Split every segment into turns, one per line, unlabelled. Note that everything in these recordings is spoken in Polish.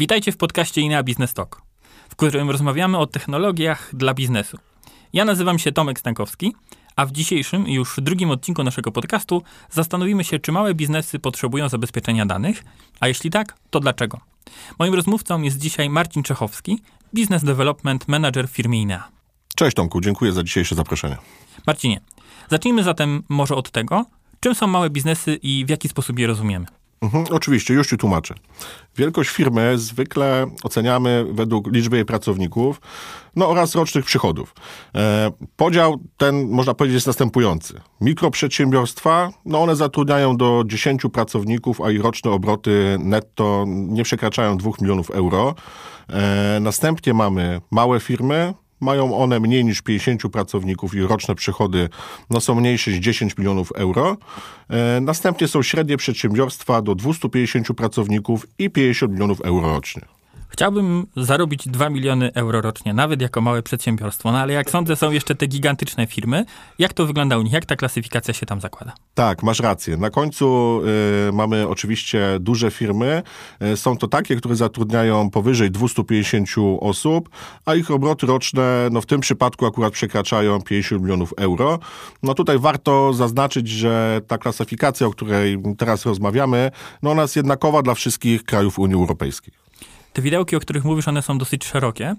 Witajcie w podcaście Inea Business Talk, w którym rozmawiamy o technologiach dla biznesu. Ja nazywam się Tomek Stankowski, a w dzisiejszym, już drugim odcinku naszego podcastu zastanowimy się, czy małe biznesy potrzebują zabezpieczenia danych, a jeśli tak, to dlaczego. Moim rozmówcą jest dzisiaj Marcin Czechowski, Business Development Manager w firmie Inea.
Cześć Tomku, dziękuję za dzisiejsze zaproszenie.
Marcinie, zacznijmy zatem może od tego, czym są małe biznesy i w jaki sposób je rozumiemy.
Mhm, oczywiście, już ci tłumaczę. Wielkość firmy zwykle oceniamy według liczby jej pracowników no, oraz rocznych przychodów. E, podział ten, można powiedzieć, jest następujący. Mikroprzedsiębiorstwa, no one zatrudniają do 10 pracowników, a ich roczne obroty netto nie przekraczają 2 milionów euro. E, następnie mamy małe firmy, mają one mniej niż 50 pracowników i roczne przychody no, są mniejsze niż 10 milionów euro. E, następnie są średnie przedsiębiorstwa do 250 pracowników i 50 milionów euro rocznie.
Chciałbym zarobić 2 miliony euro rocznie, nawet jako małe przedsiębiorstwo, no ale jak sądzę, są jeszcze te gigantyczne firmy. Jak to wygląda u nich? Jak ta klasyfikacja się tam zakłada?
Tak, masz rację. Na końcu y, mamy oczywiście duże firmy. Y, są to takie, które zatrudniają powyżej 250 osób, a ich obroty roczne, no w tym przypadku akurat przekraczają 50 milionów euro. No tutaj warto zaznaczyć, że ta klasyfikacja, o której teraz rozmawiamy, no ona jest jednakowa dla wszystkich krajów Unii Europejskiej.
Te widełki, o których mówisz, one są dosyć szerokie.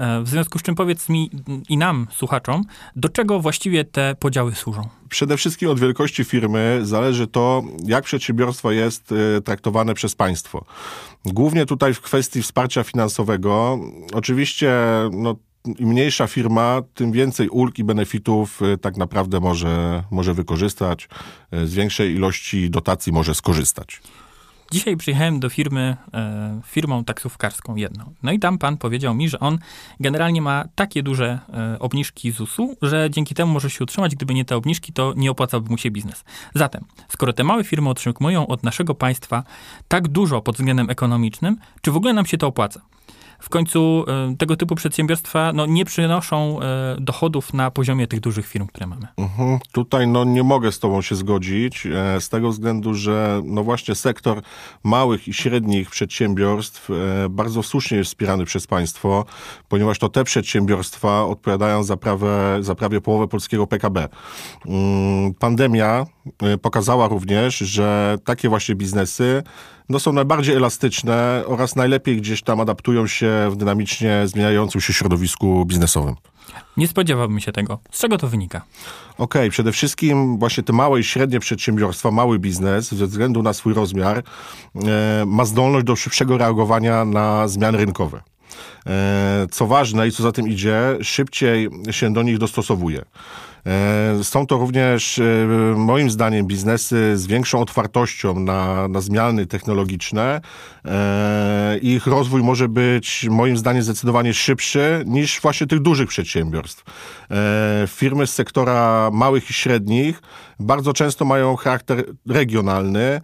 E, w związku z czym powiedz mi i nam, słuchaczom, do czego właściwie te podziały służą?
Przede wszystkim od wielkości firmy zależy to, jak przedsiębiorstwo jest e, traktowane przez państwo. Głównie tutaj w kwestii wsparcia finansowego. Oczywiście, no, im mniejsza firma, tym więcej ulg i benefitów e, tak naprawdę może, może wykorzystać, z większej ilości dotacji może skorzystać.
Dzisiaj przyjechałem do firmy, e, firmą taksówkarską jedną. No i tam pan powiedział mi, że on generalnie ma takie duże e, obniżki ZUS-u, że dzięki temu może się utrzymać. Gdyby nie te obniżki, to nie opłacałby mu się biznes. Zatem, skoro te małe firmy otrzymują od naszego państwa tak dużo pod względem ekonomicznym, czy w ogóle nam się to opłaca? W końcu e, tego typu przedsiębiorstwa no, nie przynoszą e, dochodów na poziomie tych dużych firm, które mamy.
Mhm. Tutaj no, nie mogę z tobą się zgodzić, e, z tego względu, że no właśnie sektor małych i średnich przedsiębiorstw bardzo słusznie jest wspierany przez państwo, ponieważ to te przedsiębiorstwa odpowiadają za prawie, za prawie połowę polskiego PKB. Mm, pandemia pokazała również, że takie właśnie biznesy no, są najbardziej elastyczne oraz najlepiej gdzieś tam adaptują się w dynamicznie zmieniającym się środowisku biznesowym.
Nie spodziewałbym się tego. Z czego to wynika?
Okej, okay, przede wszystkim właśnie te małe i średnie przedsiębiorstwa, mały biznes, ze względu na swój rozmiar, e, ma zdolność do szybszego reagowania na zmiany rynkowe. E, co ważne i co za tym idzie, szybciej się do nich dostosowuje. E, są to również, e, moim zdaniem, biznesy z większą otwartością na, na zmiany technologiczne. E, ich rozwój może być, moim zdaniem, zdecydowanie szybszy niż właśnie tych dużych przedsiębiorstw. Firmy z sektora małych i średnich bardzo często mają charakter regionalny,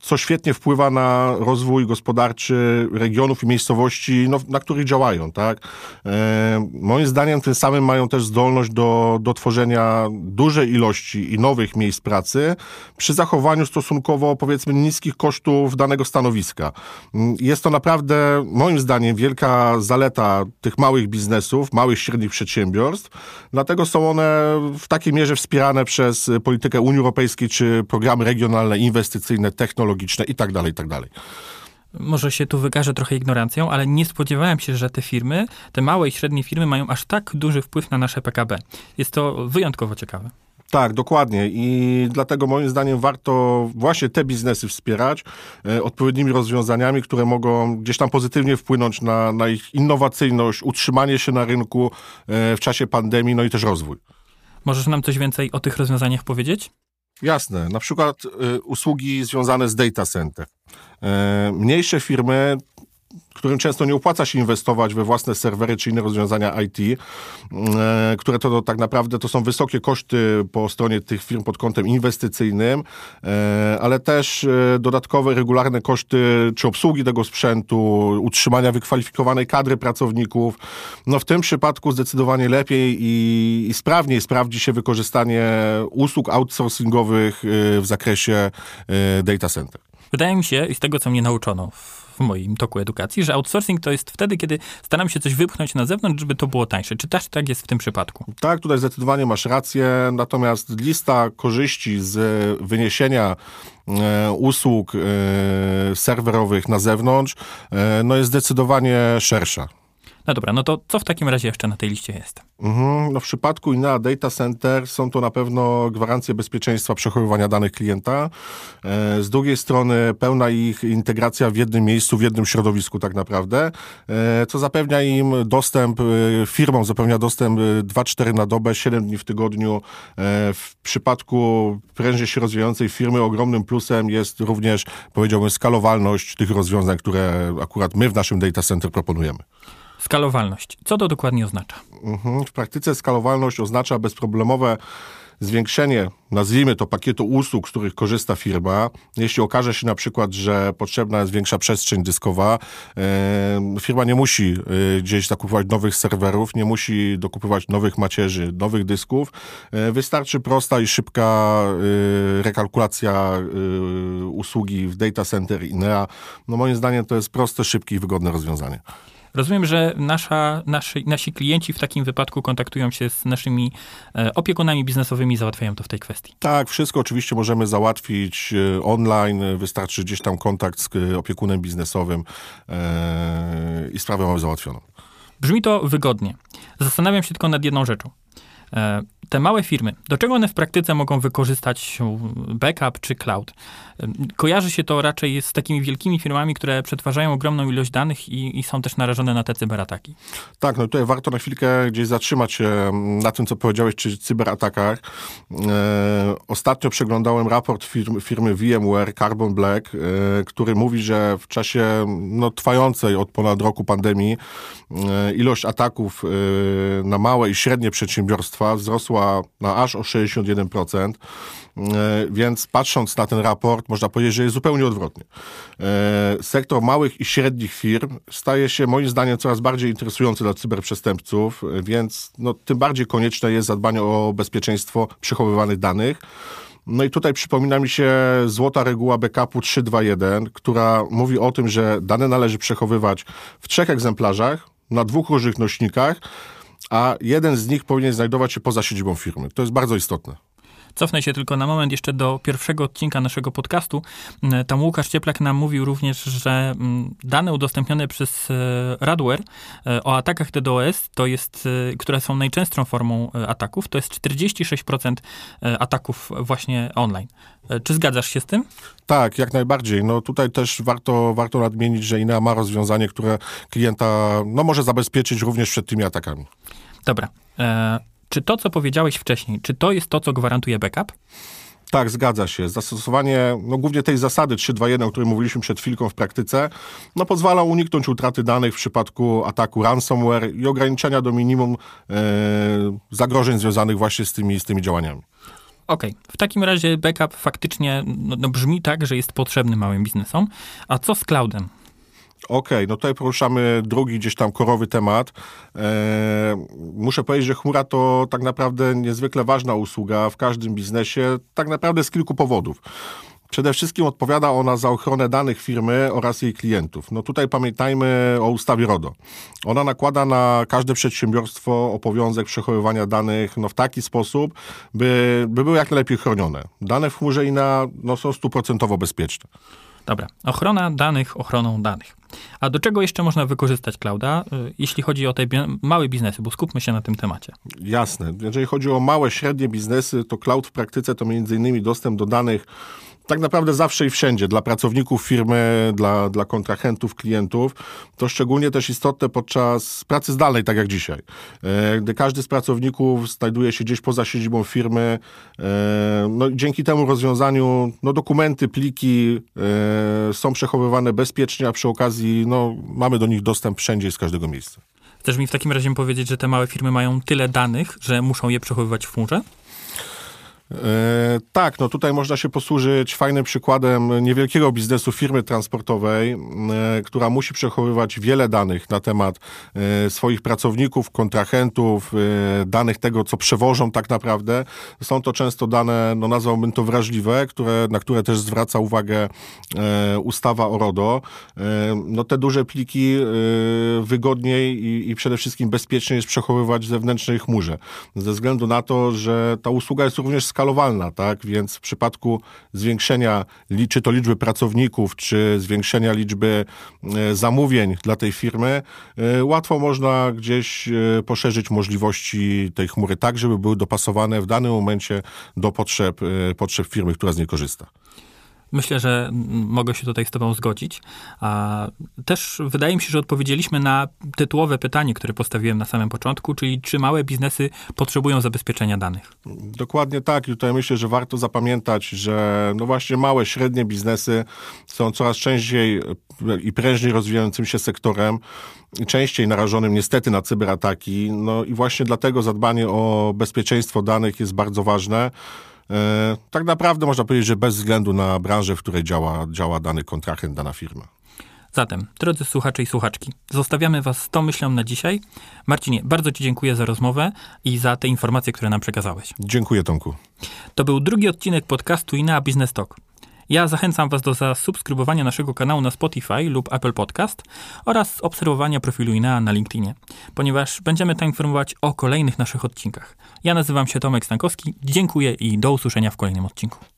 co świetnie wpływa na rozwój gospodarczy regionów i miejscowości, no, na których działają. Tak? Moim zdaniem tym samym mają też zdolność do, do tworzenia dużej ilości i nowych miejsc pracy przy zachowaniu stosunkowo, powiedzmy, niskich kosztów danego stanowiska. Jest to naprawdę, moim zdaniem, wielka zaleta tych małych biznesów, małych, średnich przedsiębiorstw. Dlatego są one w takiej mierze wspierane przez politykę Unii Europejskiej, czy programy regionalne, inwestycyjne, technologiczne itd., tak itd. Tak
może się tu wykaże trochę ignorancją, ale nie spodziewałem się, że te firmy, te małe i średnie firmy mają aż tak duży wpływ na nasze PKB. Jest to wyjątkowo ciekawe.
Tak, dokładnie. I dlatego moim zdaniem warto właśnie te biznesy wspierać e, odpowiednimi rozwiązaniami, które mogą gdzieś tam pozytywnie wpłynąć na, na ich innowacyjność, utrzymanie się na rynku e, w czasie pandemii, no i też rozwój.
Możesz nam coś więcej o tych rozwiązaniach powiedzieć?
Jasne. Na przykład y, usługi związane z data center. E, mniejsze firmy którym często nie opłaca się inwestować we własne serwery czy inne rozwiązania IT, e, które to, to tak naprawdę to są wysokie koszty po stronie tych firm pod kątem inwestycyjnym, e, ale też dodatkowe, regularne koszty czy obsługi tego sprzętu, utrzymania wykwalifikowanej kadry pracowników. No w tym przypadku zdecydowanie lepiej i, i sprawniej sprawdzi się wykorzystanie usług outsourcingowych w zakresie data center.
Wydaje mi się, i z tego, co mnie nauczono w w moim toku edukacji, że outsourcing to jest wtedy, kiedy staram się coś wypchnąć na zewnątrz, żeby to było tańsze. Czy też tak jest w tym przypadku?
Tak, tutaj zdecydowanie masz rację, natomiast lista korzyści z wyniesienia e, usług e, serwerowych na zewnątrz e, no jest zdecydowanie szersza.
No dobra, no to co w takim razie jeszcze na tej liście jest?
Mhm, no w przypadku Inea Data Center są to na pewno gwarancje bezpieczeństwa przechowywania danych klienta. E, z drugiej strony pełna ich integracja w jednym miejscu, w jednym środowisku tak naprawdę, e, co zapewnia im dostęp, e, firmom zapewnia dostęp 2-4 na dobę, 7 dni w tygodniu. W przypadku prężnie się rozwijającej firmy ogromnym plusem jest również, powiedziałbym, skalowalność tych rozwiązań, które akurat my w naszym data center proponujemy.
Skalowalność. Co to dokładnie oznacza?
Mhm. W praktyce skalowalność oznacza bezproblemowe zwiększenie, nazwijmy to, pakietu usług, z których korzysta firma. Jeśli okaże się na przykład, że potrzebna jest większa przestrzeń dyskowa, firma nie musi e, gdzieś zakupować nowych serwerów, nie musi dokupywać nowych macierzy, nowych dysków. E, wystarczy prosta i szybka rekalkulacja usługi w data center INEA. No moim zdaniem to jest proste, szybkie i wygodne rozwiązanie.
Rozumiem, że nasza, nasi, nasi klienci w takim wypadku kontaktują się z naszymi e, opiekunami biznesowymi i załatwiają to w tej kwestii.
Tak, wszystko oczywiście możemy załatwić e, online. Wystarczy gdzieś tam kontakt z e, opiekunem biznesowym e, i sprawę mamy załatwioną.
Brzmi to wygodnie. Zastanawiam się tylko nad jedną rzeczą. Te małe firmy, do czego one w praktyce mogą wykorzystać backup czy cloud? Kojarzy się to raczej z takimi wielkimi firmami, które przetwarzają ogromną ilość danych i, i, są też narażone na te cyberataki.
Tak, no tutaj warto na chwilkę gdzieś zatrzymać się na tym, co powiedziałeś, czy cyberatakach. E, ostatnio przeglądałem raport firmy, firmy VMware Carbon Black, e, który mówi, że w czasie no, trwającej od ponad roku pandemii e, ilość ataków e, na małe i średnie przedsiębiorstwa wzrosła na aż o 61%, e, więc patrząc na ten raport, można powiedzieć, że jest zupełnie odwrotnie. E, sektor małych i średnich firm staje się moim zdaniem coraz bardziej interesujący dla cyberprzestępców, więc no, tym bardziej konieczne jest zadbanie o bezpieczeństwo przechowywanych danych. No i tutaj przypomina mi się złota reguła backupu 321, która mówi o tym, że dane należy przechowywać w trzech egzemplarzach na dwóch różnych nośnikach, a jeden z nich powinien znajdować się poza siedzibą firmy. To jest bardzo istotne.
Cofnę się tylko na moment jeszcze do pierwszego odcinka naszego podcastu. Mm, tam Łukasz Cieplak nam mówił również, że mm, dane udostępnione przez e, Radware e, o atakach DDoS, to jest, e, które są najczęstszą formą ataków, to jest 46% ataków właśnie online. Czy zgadzasz się z tym?
Tak, jak najbardziej. No tutaj też warto, warto nadmienić, że INEA ma rozwiązanie, które klienta no, może zabezpieczyć również przed tymi atakami.
Dobra. E, czy to, co powiedziałeś wcześniej, czy to jest to, co gwarantuje backup?
Tak, zgadza się. Zastosowanie no, głównie tej zasady 3.2.1, o której mówiliśmy przed chwilką w praktyce, no, pozwala uniknąć utraty danych w przypadku ataku ransomware i ograniczenia do minimum e, zagrożeń związanych właśnie z tymi, z tymi działaniami.
Okej, okay. w takim razie backup faktycznie no, no, brzmi tak, że jest potrzebny małym biznesom. A co z cloudem?
Okej, okay, no tutaj poruszamy drugi gdzieś tam korowy temat. Eee, muszę powiedzieć, że chmura to tak naprawdę niezwykle ważna usługa w każdym biznesie, tak naprawdę z kilku powodów. Przede wszystkim odpowiada ona za ochronę danych firmy oraz jej klientów. No tutaj pamiętajmy o ustawie RODO. Ona nakłada na każde przedsiębiorstwo obowiązek przechowywania danych no, w taki sposób, by, by były jak najlepiej chronione. Dane w chmurze INA no, są stuprocentowo bezpieczne.
Dobra, ochrona danych ochroną danych. A do czego jeszcze można wykorzystać clouda, y, jeśli chodzi o te małe biznesy, bo skupmy się na tym temacie.
Jasne. Jeżeli chodzi o małe, średnie biznesy, to cloud w praktyce to między innymi dostęp do danych tak naprawdę zawsze i wszędzie, dla pracowników firmy, dla, dla kontrahentów, klientów. To szczególnie też istotne podczas pracy zdalnej, tak jak dzisiaj. E, gdy każdy z pracowników znajduje się gdzieś poza siedzibą firmy, e, no dzięki temu rozwiązaniu no dokumenty, pliki e, są przechowywane bezpiecznie, a przy okazji no, mamy do nich dostęp wszędzie z każdego miejsca.
Chcesz mi w takim razie powiedzieć, że te małe firmy mają tyle danych, że muszą je przechowywać w chmurze?
E, tak, no tutaj można się posłużyć fajnym przykładem niewielkiego biznesu firmy transportowej, e, która musi przechowywać wiele danych na temat e, swoich pracowników, kontrahentów, danych tego, co przewożą tak naprawdę. Są to często dane, no nazwałbym to wrażliwe, które, na które też zwraca uwagę ustawa o RODO. No te duże pliki wygodniej i, i przede wszystkim bezpiecznie jest przechowywać w zewnętrznej chmurze. Ze względu na to, że ta usługa jest również skalowalna, tak? Więc w przypadku zwiększenia, czy to liczby pracowników, czy zwiększenia liczby e, zamówień dla tej firmy, e, łatwo można gdzieś e, poszerzyć możliwości tej chmury tak, żeby były dopasowane w danym momencie do potrzeb, potrzeb firmy, która z niej korzysta.
Myślę, że mogę się tutaj z Tobą zgodzić. A też wydaje mi się, że odpowiedzieliśmy na tytułowe pytanie, które postawiłem na samym początku, czyli czy małe biznesy potrzebują zabezpieczenia danych?
Dokładnie tak. I tutaj myślę, że warto zapamiętać, że no właśnie małe, średnie biznesy są coraz częściej i prężniej rozwijającym się sektorem, częściej narażonym niestety na cyberataki. No i właśnie dlatego zadbanie o bezpieczeństwo danych jest bardzo ważne. E, tak naprawdę można powiedzieć, że bez względu na branżę, w której działa, działa dany kontrahent, dana firma.
Zatem, drodzy słuchacze i słuchaczki, zostawiamy Was z tą myślą na dzisiaj. Marcinie, bardzo Ci dziękuję za rozmowę i za te informacje, które nam przekazałeś.
Dziękuję, Tomku.
To był drugi odcinek podcastu INEA Business Talk. Ja zachęcam Was do zasubskrybowania naszego kanału na Spotify lub Apple Podcast oraz obserwowania profilu INEA na LinkedInie, ponieważ będziemy tam informować o kolejnych naszych odcinkach. Ja nazywam się Tomek Stankowski, dziękuję i do usłyszenia w kolejnym odcinku.